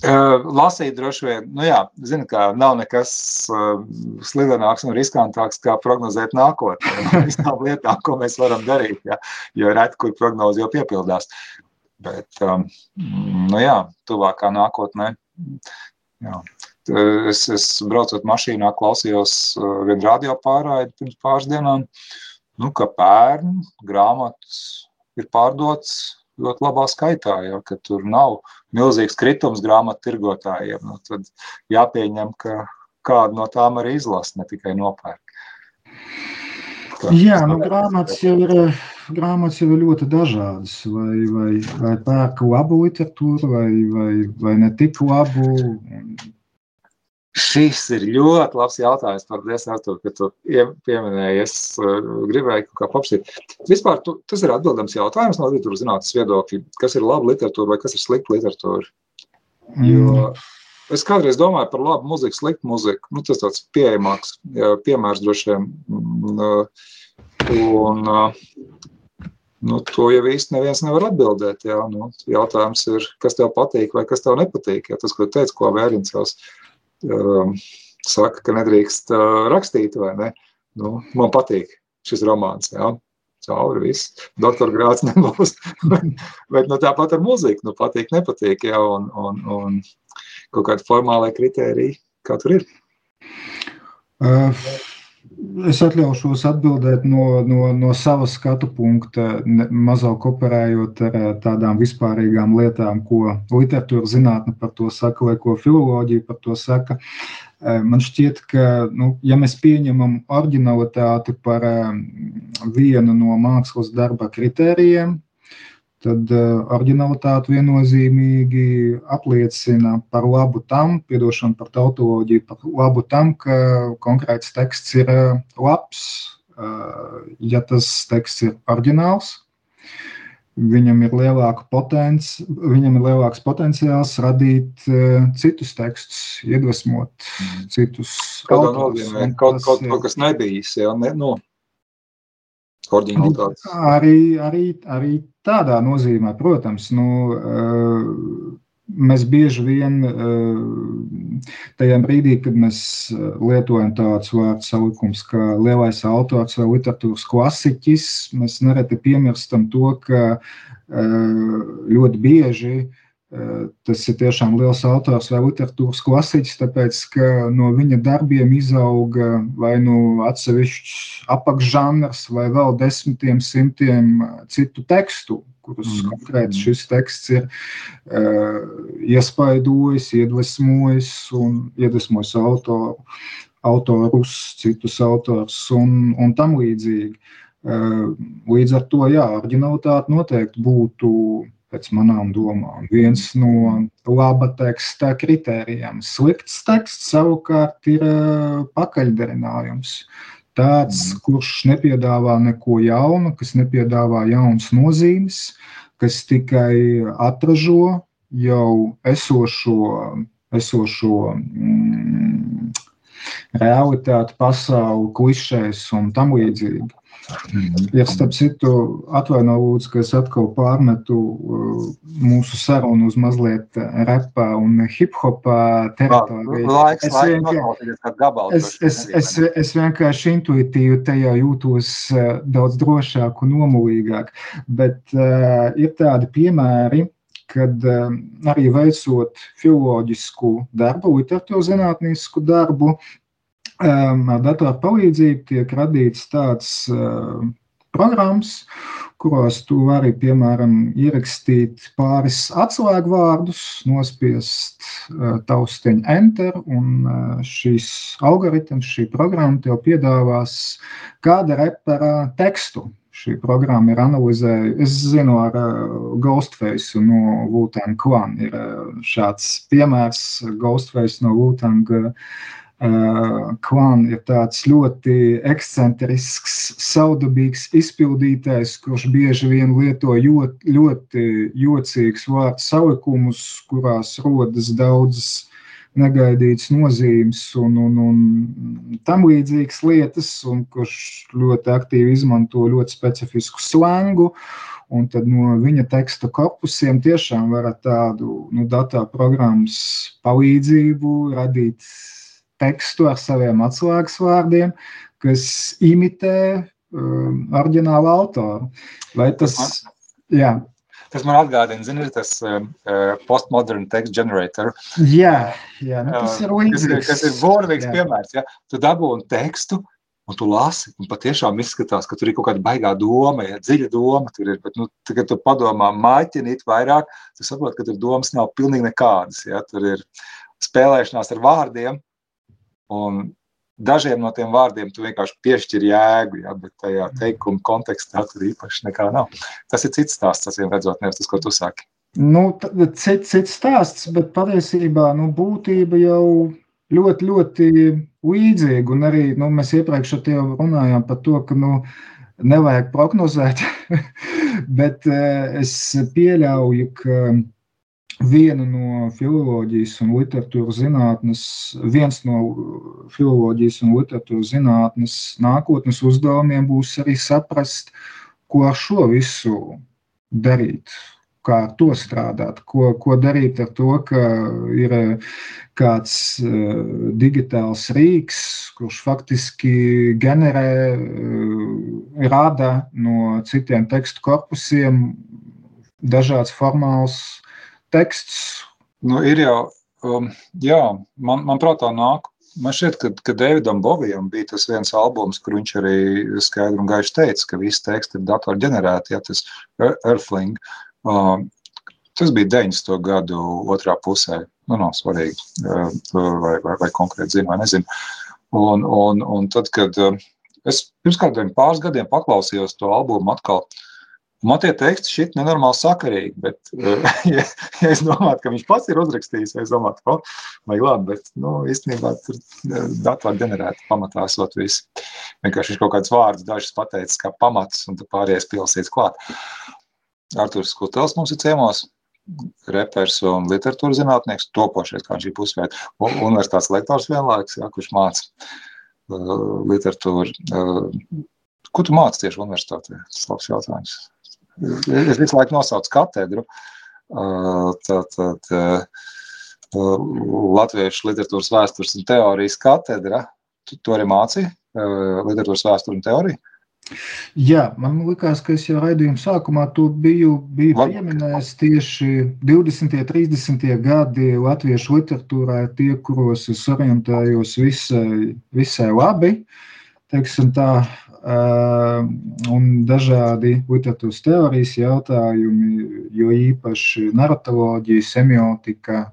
Lasīt droši vien, nu jā, zinu, ka nav nekas uh, slidenāks un riskantāks, kā prognozēt nākotnē. Visām lietām, ko mēs varam darīt, jā, jo reti, kur prognozi jau piepildās. Bet, um, nu jā, tuvākā nākotnē, jā. Es, es braucot mašīnā, klausījos uh, vienu radio pārraidi pirms pāris dienām, nu, ka pērn grāmatas ir pārdots ļoti labā skaitā, ja, ka tur nav milzīgs kritums grāmatu tirgotājiem. Nu, tad jāpieņem, ka kādu no tām arī izlasa, ne tikai nopērk. Tā, Jā, nu, grāmatas jau ir grāmatas jau ir ļoti dažādas. Vai, vai, vai pērk labu literatūru, vai, vai, vai ne tik labu. Šis ir ļoti labs jautājums. Paldies, Artur, ka tu pieminēji. Es uh, gribēju kaut kā papsīt. Vispār tu, tas ir atbildams jautājums no literatūras zinātnes viedokļa. Kas ir laba literatūra vai kas ir slikta literatūra? Jo mm. es kādreiz domāju par labu muziku, sliktu muziku. Nu, tas tāds pieejamāks piemērs droši vien. Mm, uh, un, uh, Nu, to jau īsti neviens nevar atbildēt. Jā. Nu, jautājums ir, kas tev patīk vai kas tev nepatīk. Jā. Tas, ko teica, ko Vērins jau um, saka, ka nedrīkst uh, rakstīt, vai ne? Nu, man patīk šis romāns. Jā. Cauri viss. Doktora grāts <laughs> nebūs. Bet nu, tāpat ar muziku. Nu, patīk, nepatīk. Jā, un, un, un kaut kādi formālai kriteriji, kā tur ir. Uh. Es atļaušos atbildēt no, no, no sava skatu punkta, mazāk operējot ar tādām vispārīgām lietām, ko literatūra zinātne par to saka, vai ko filoloģija par to saka. Man šķiet, ka, nu, ja mēs pieņemam originalitāti par vienu no mākslas darba kritērijiem, tad uh, originalitāte viennozīmīgi apliecina par labu tam, piedošanu par tautoloģiju, par labu tam, ka konkrēts teksts ir uh, labs. Uh, ja tas teksts ir oriģināls, viņam ir, potens, viņam ir lielāks potenciāls radīt uh, citus tekstus, iedvesmot mm. citus autors. Kaut, kaut, kaut kas nebijis, jā, ne, nu, originalitātes. Arī, arī, arī tādā nozīmē, protams, nu, eh, mēs bieži vien eh, tajā brīdī, kad mēs eh, lietojam tādus vārdu salikums kā lielais autors vai literatūras klasiķis, mēs nereti piemirstam to, ka ļoti bieži Tas ir tiešām liels autors vai literatūras klasiķis, tāpēc ka no viņa darbiem izauga vai nu atsevišķs apakšžanrs, vai vēl desmitiem, simtiem citu tekstu, kurus mm. konkrēti šis teksts ir uh, iespaidojis, iedvesmojis un iedvesmojis autoru, autorus, citus autors un, un tam līdzīgi. Uh, līdz ar to, jā, originalitāte noteikti būtu pēc manām domām. Viens no laba teksta kritērijiem. Slikts teksts savukārt ir pakaļdarinājums. Tāds, mm. kurš nepiedāvā neko jaunu, kas nepiedāvā jaunas nozīmes, kas tikai atražo jau esošo, esošo mm, realitāti, pasauli, klišēs un tam līdzīgi. Ja starp citu atvainojos, ka es atkal pārmetu uh, mūsu sarunu uz mazliet repa un hip-hopa teritoriju. Laiks, es, vienkār, es, es, es, es vienkārši intuitīvi tajā jūtos uh, daudz drošāk un nomulīgāk, bet uh, ir tādi piemēri, kad um, arī veicot filoloģisku darbu, literatūras zinātnisku darbu, ar datoru palīdzību tiek radīts tāds programmas, kuros tu vari, piemēram, ierakstīt pāris atslēgu vārdus, nospiest taustiņu enter, un šīs algoritms, šī programma tev piedāvās kāda repera tekstu. Šī programma ir analizējusi. Es zinu, ar Ghostface no Wu-Tang Clan ir šāds piemērs. Ghostface no Wu-Tang uh, Klan ir tāds ļoti ekscentrisks, saudabīgs izpildītājs, kurš bieži vien lieto ļoti, ļoti jocīgus vārdu salikumus, kurās rodas daudzas negaidītas nozīmes un, un, un tam līdzīgas lietas, un kurš ļoti aktīvi izmanto ļoti specifisku slangu. Un tad no viņa teksta korpusiem tiešām var ar tādu nu, datorprogrammas palīdzību radīt tekstu ar saviem atslēgas vārdiem, kas imitē um, oriģinālu autoru. Vai tas, jā. Tas man atgādina, zini, ir tas uh, uh postmodern text generator. Jā, jā nu, tas ir līdzīgs. Kas, kas ir burvīgs piemērs, ja? Tu dabūni tekstu, un tu lasi, un patiešām izskatās, ka tur ir kaut kāda baigā doma, ja dziļa doma tur ir, bet, nu, kad tu padomā māķinīt vairāk, tu saproti, ka tur domas nav pilnīgi nekādas, ja, tur ir spēlēšanās ar vārdiem, un dažiem no tiem vārdiem tu vienkārši piešķir jēgu, ja, bet tajā teikuma kontekstā tur īpaši nekā nav. Tas ir cits stāsts, tas vien redzot, nevis tas, ko tu saki. Nu, cits, cits stāsts, bet patiesībā nu, būtība jau ļoti, ļoti līdzīga. Un arī nu, mēs iepriekš ar tevi runājām par to, ka nu, nevajag prognozēt, <laughs> bet eh, es pieļauju, ka viena no filozofijas un literatūras zinātnes, viens no filozofijas un literatūras zinātnes nākotnes uzdevumiem būs arī saprast, ko ar šo visu darīt kā ar to strādāt, ko, ko darīt ar to, ka ir eh, kāds uh, digitāls rīks, kurš faktiski generē, uh, rada no citiem tekstu korpusiem dažāds formāls teksts. Nu, ir jau, um, jā, man, man prātā nāk Man šķiet, ka, ka Davidam Bovijam bija tas viens albums, kur viņš arī skaidri un gaiši teica, ka visi teksti ir datorģenerēti, ja tas Earthling. Uh, tas bija 90. gadu otrā pusē. Nu, nav svarīgi, uh, vai, vai, vai konkrēti zinu, vai nezinu. Un, un, un tad, kad uh, es pirms kādiem pāris gadiem paklausījos to albumu atkal, man tie teksti šķiet nenormāli sakarīgi, bet, <laughs> ja, ja es domātu, ka viņš pats ir uzrakstījis, es domātu, ka, oh, vai labi, bet, nu, īstenībā tur datori ģenerēti pamatā esot visi. Vienkārši viņš kaut kāds vārds dažs pateicis kā pamats, un tu pāries pilsīts klāt. Arturs Kutels mums ir ciemos, repers un literatūras zinātnieks, topošais, kā viņš ir pusvērt, un universitātes lektors vienlaiks, jā, kurš māca uh, literatūru. Uh, ko tu māci tieši universitātē? Tas labs jautājums. Es visu laiku nosaucu katedru. Uh, tad, tad, uh, Latviešu literatūras vēstures un teorijas katedra. Tu to arī māci? Uh, literatūras vēsturi un teoriju? Jā, man liekas, ka es jau raidījuma sākumā to biju, biju pieminējis. Tieši 20. un 30. gadi latviešu literatūrā tie, kuros es orientējos visai, visai labi. Teiksim tā, un dažādi literatūras teorijas jautājumi, jo īpaši narratoloģija, semiotika,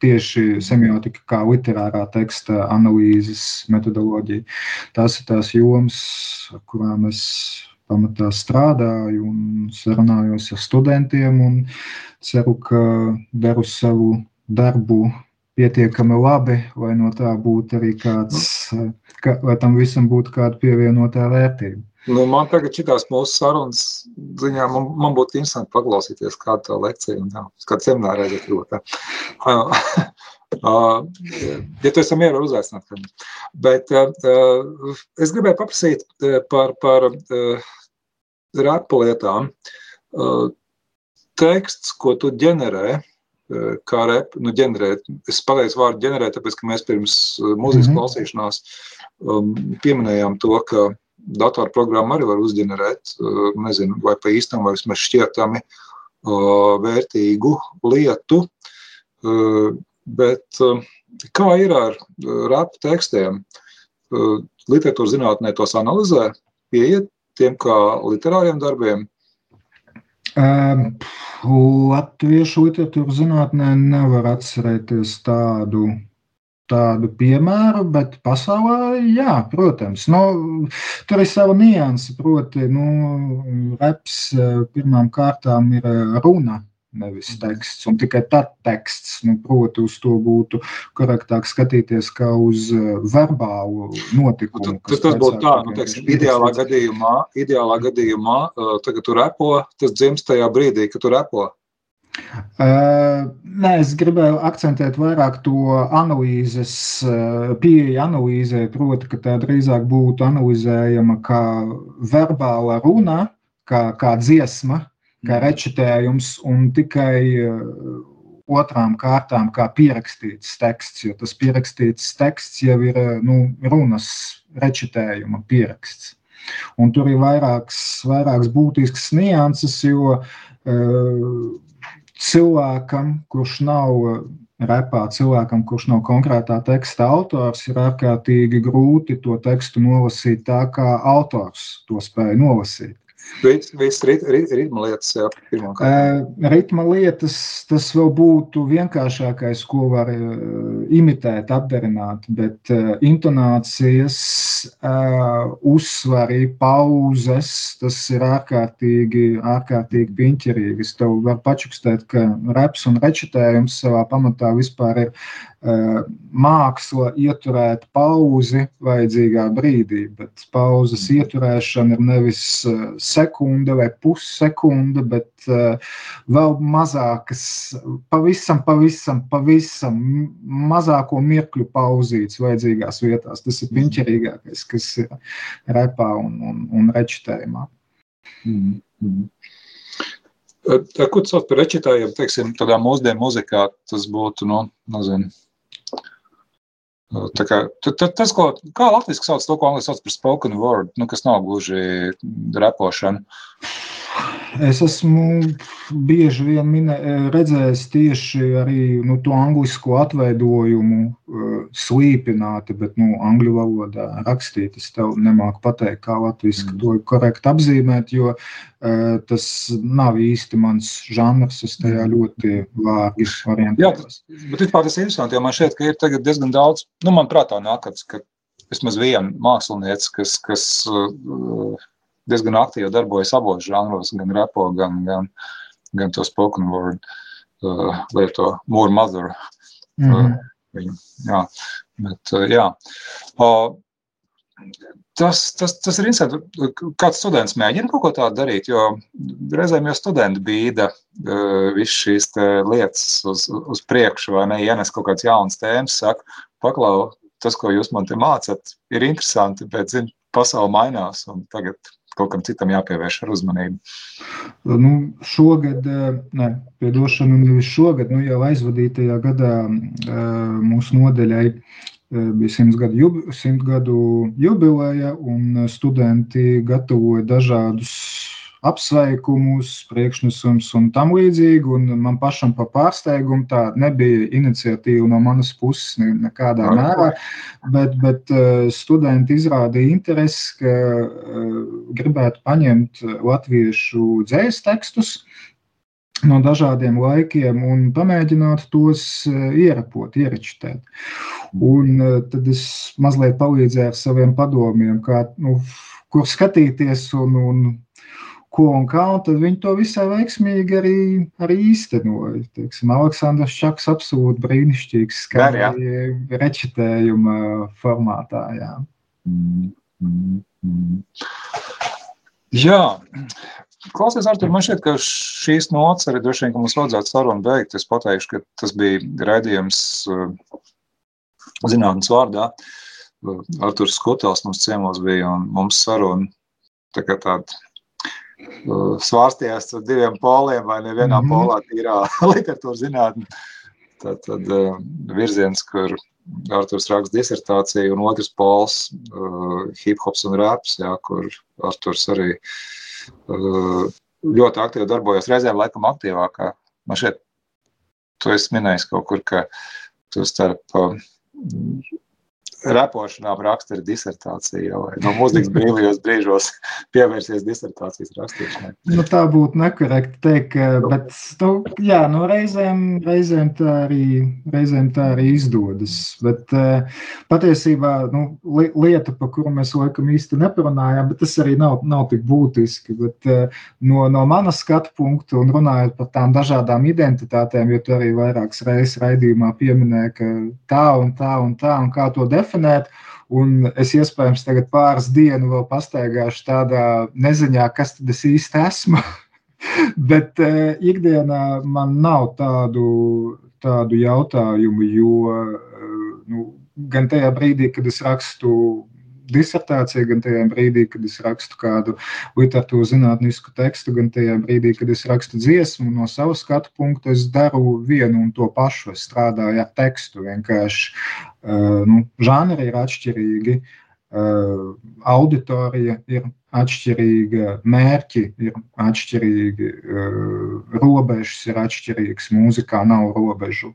tieši semiotika, kā literārā teksta analīzes metodoloģija. Tās ir tās jomas, kurām es pamatā strādāju un sarunājos ar studentiem. Ceru, ka daru savu darbu pietiekami labi, lai no tā būtu arī kāds, ka, lai tam visam būtu kāda pievienotā vērtība. Nu, man tagad šīs mūsu sarunas ziņā, man, man būtu interesanti paklausīties kādu tā lekciju, un jā, kādu semināru aiziet ļoti. Uh, <laughs> ja tu esi mieru uzaicināt, tad. Bet uh, es gribēju paprasīt par, par uh, repu lietām. Uh, teksts, ko tu ģenerē, kā rep, nu ģenerē, es pareizi vārdu ģenerē, tāpēc, ka mēs pirms mūzikas mm -hmm. klausīšanās um, pieminējām to, ka datorprogramma arī var uzģenerēt, uh, nezinu, vai pa īstam, vai vismaz šķietami uh, vērtīgu lietu. Uh, bet kā ir ar rapu tekstiem? Literatūra zinātnē tos analizē, pieiet tiem kā literāriem darbiem. Um, Latviešu literatūra zinātnē nevar atcerēties tādu tādu piemēru, bet pasaulē, jā, protams, nu, tur ir sava nianse. Proti, nu, reps eh, pirmām kārtām ir eh, runa. Nevis teksts, un tikai tad teksts. Nu, proti, uz to būtu korektāk skatīties kā uz eh, verbālu notikumu. Tas, tas būtu tā, nu, teiksim, ideālā gadījumā, ideālā gadījumā, tagad tu repo, tas dzimst tajā brīdī, kad tu repo. Uh, nē, es gribēju akcentēt vairāk to analīzes, uh, pieeja analīzē, proti, ka tā drīzāk būtu analizējama kā verbāla runa, kā, kā dziesma, kā mm. rečitējums, un tikai uh, otrām kārtām kā pierakstīts teksts, jo tas pierakstīts teksts jau ir nu, runas rečitējuma pieraksts. Un tur ir vairākas, vairākas būtiskas nianses, jo uh, cilvēkam, kurš nav repā cilvēkam, kurš nav konkrētā teksta autors, ir ārkārtīgi grūti to tekstu nolasīt tā, kā autors to spēja nolasīt. Viss rit, rit, ritma lietas, jā, uh, ritma lietas, tas vēl būtu vienkāršākais, ko var imitēt, apdarināt, bet intonācijas, uzsvari, pauzes, tas ir ārkārtīgi, ārkārtīgi piņķerīgi. Es tev varu pačukstēt, ka reps un rečitējums savā pamatā vispār ir māksla ieturēt pauzi vajadzīgā brīdī, bet pauzes ieturēšana ir nevis sekunde vai pussekunde, bet eh, vēl mazākas, pavisam, pavisam, pavisam mazāko mirkļu pauzītes vajadzīgās vietās. Tas ir mm. piņķerīgākais, kas ir repā un, un, un rečitējumā. Mm. Mm. Ko sauc par rečitājiem, teiksim, tādā mūsdienu muzikā, tas būtu, nu, nezinu, Tā kā, tas, ko, kā latviešu sauc to, ko angļu sauc par spoken word, nu, kas nav gluži repošana. Es esmu bieži vien minē, redzējis tieši arī nu, to angļuisko atveidojumu, uh, slīpināti, bet nu, angļu valodā rakstīt. Es tev nemāku pateikt, kā latviešu mm. to korekti apzīmēt, jo uh, tas nav īsti mans žanrs. Es tajā mm. ļoti vārgi orientējos. Jā, bet vispār tas ir interesanti, jo man šķiet, ka ir tagad diezgan daudz, nu, man prātā nāk, ka vismaz viena mākslinieca, kas, kas uh, diezgan aktīvi darbojas abos žanros, gan repo, gan, gan, gan to spoken word uh, lieto More Mother. Mm -hmm. uh, viņu, jā, bet, uh, jā. Uh, Tas, tas, tas ir interesanti. Kāds students mēģina kaut ko tādu darīt, jo reizēm jau studenti bīda uh, visas šīs lietas uz, uz priekšu, vai ne? Ienes kaut kāds jauns tēmas, saka, paklau, tas, ko jūs man te mācat, ir interesanti, bet, zin, pasauli mainās, un tagad kaut kam citam jāpievērš ar uzmanību? Nu, šogad, eh, ne, piedošanu nevis šogad, nu jau aizvadītajā gadā eh, mūsu nodeļai eh, bija simt gadu, jub, simt gadu jubileja, un studenti gatavoja dažādus apsveikumus, priekšnesumus un tam līdzīgi. Un man pašam par pārsteigumu tā nebija iniciatīva no manas puses nekādā mērā, bet, bet eh, studenti izrādīja interesi, ka eh, gribētu paņemt latviešu dzējas tekstus no dažādiem laikiem un pamēģināt tos eh, ierapot, ierečtēt. Un tad es mazliet palīdzēju ar saviem padomiem, kā, nu, kur skatīties un, un ko un kā, un tad viņi to visai veiksmīgi arī, arī īstenoja. Teiksim, Aleksandrs Čaks absolūti brīnišķīgs skanēja rečitējuma formātā. Jā. Mm, mm, mm. jā. Klausies, Artur, man šķiet, ka šīs nots arī droši vien, ka mums vajadzētu sarunu beigt. Es pateikšu, ka tas bija raidījums uh, zinātnes vārdā. Arturs Skotels mums ciemos bija un mums saruna tā kā tāda svārstījās ar diviem poliem, vai nevienā mm -hmm. polā tīrā <laughs> literatūras zinātnē. Tad, tad uh, virziens, kur Arthurs raksta disertāciju, un otrs pols uh, - hip hops un raps, jā, kur Arthurs arī uh, ļoti aktīvi darbojas, reizēm laikam aktīvākā. Man šeit, tu esi minējis kaut kur, ka tu starp repošanām raksta ir disertācija, vai no mūzikas <laughs> brīvajos brīžos pievērsies disertācijas rakstīšanai. Nu, tā būtu nekorekti teikt, bet nu, jā, nu, reizēm, reizēm, tā arī, reizēm tā arī izdodas. Bet uh, patiesībā nu, li lieta, par kuru mēs laikam īsti neparunājām, bet tas arī nav, nav tik būtiski. Bet, uh, no, no manas skatu punktu un runājot par tām dažādām identitātēm, jo tu arī vairākas reizes raidījumā pieminēji, ka tā un tā un tā un kā to definēt definēt. Un es iespējams tagad pāris dienu vēl pastaigāšu tādā neziņā, kas tad es īsti esmu. <laughs> Bet uh, ikdienā man nav tādu, tādu jautājumu, jo uh, nu, gan tajā brīdī, kad es rakstu disertācija, gan tajā brīdī, kad es rakstu kādu literatūru zinātnisku tekstu, gan tajā brīdī, kad es rakstu dziesmu. No sava skatu punkta es daru vienu un to pašu. Es strādāju ar tekstu. Vienkārši uh, nu, žanri ir atšķirīgi. Uh, auditorija ir atšķirīga, mērķi ir atšķirīgi, uh, robežas ir atšķirīgas, mūzikā nav robežu.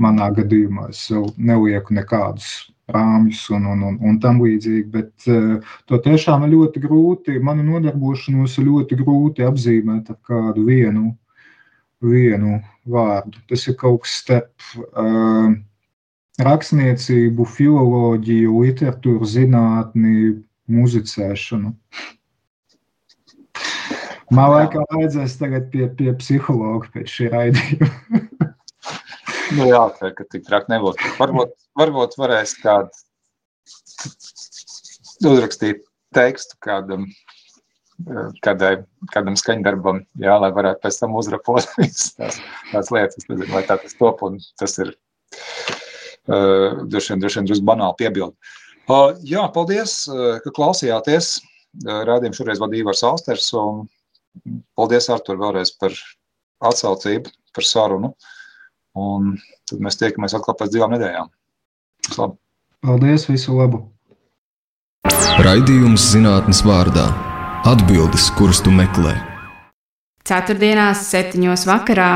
Manā gadījumā es jau nelieku nekādus rāmjus un, un, un, un tam līdzīgi. Bet uh, to tiešām ir ļoti grūti, manu nodarbošanos ir ļoti grūti apzīmēt ar kādu vienu, vienu vārdu. Tas ir kaut kas starp uh, rakstniecību, filoloģiju, literatūru zinātni, muzicēšanu. Man laikam vajadzēs tagad pie, pie psihologa pēc šī raidījuma. <laughs> nu jā, tā, ka tik traki nebūtu. Varbūt, varbūt varēs kādu uzrakstīt tekstu kādam, kādai, kādam skaņdarbam, jā, lai varētu pēc tam uzrapot <laughs> visas tās, tās lietas. Es nezinu, vai tā tas top, un tas ir uh, droši vien, droši vien drusku banāli piebildi. Uh, jā, paldies, uh, ka klausījāties. Uh, Rādījumu šoreiz vadīja Ivars Austers, un Paldies, Artur, vēlreiz par atsaucību, par sarunu. Un tad mēs tiekamies atkal pēc divām nedēļām. Labi. Paldies, visu labu! Raidījums zinātnes vārdā - atbildes, kuras tu meklē. Ceturtdienās, septiņos vakarā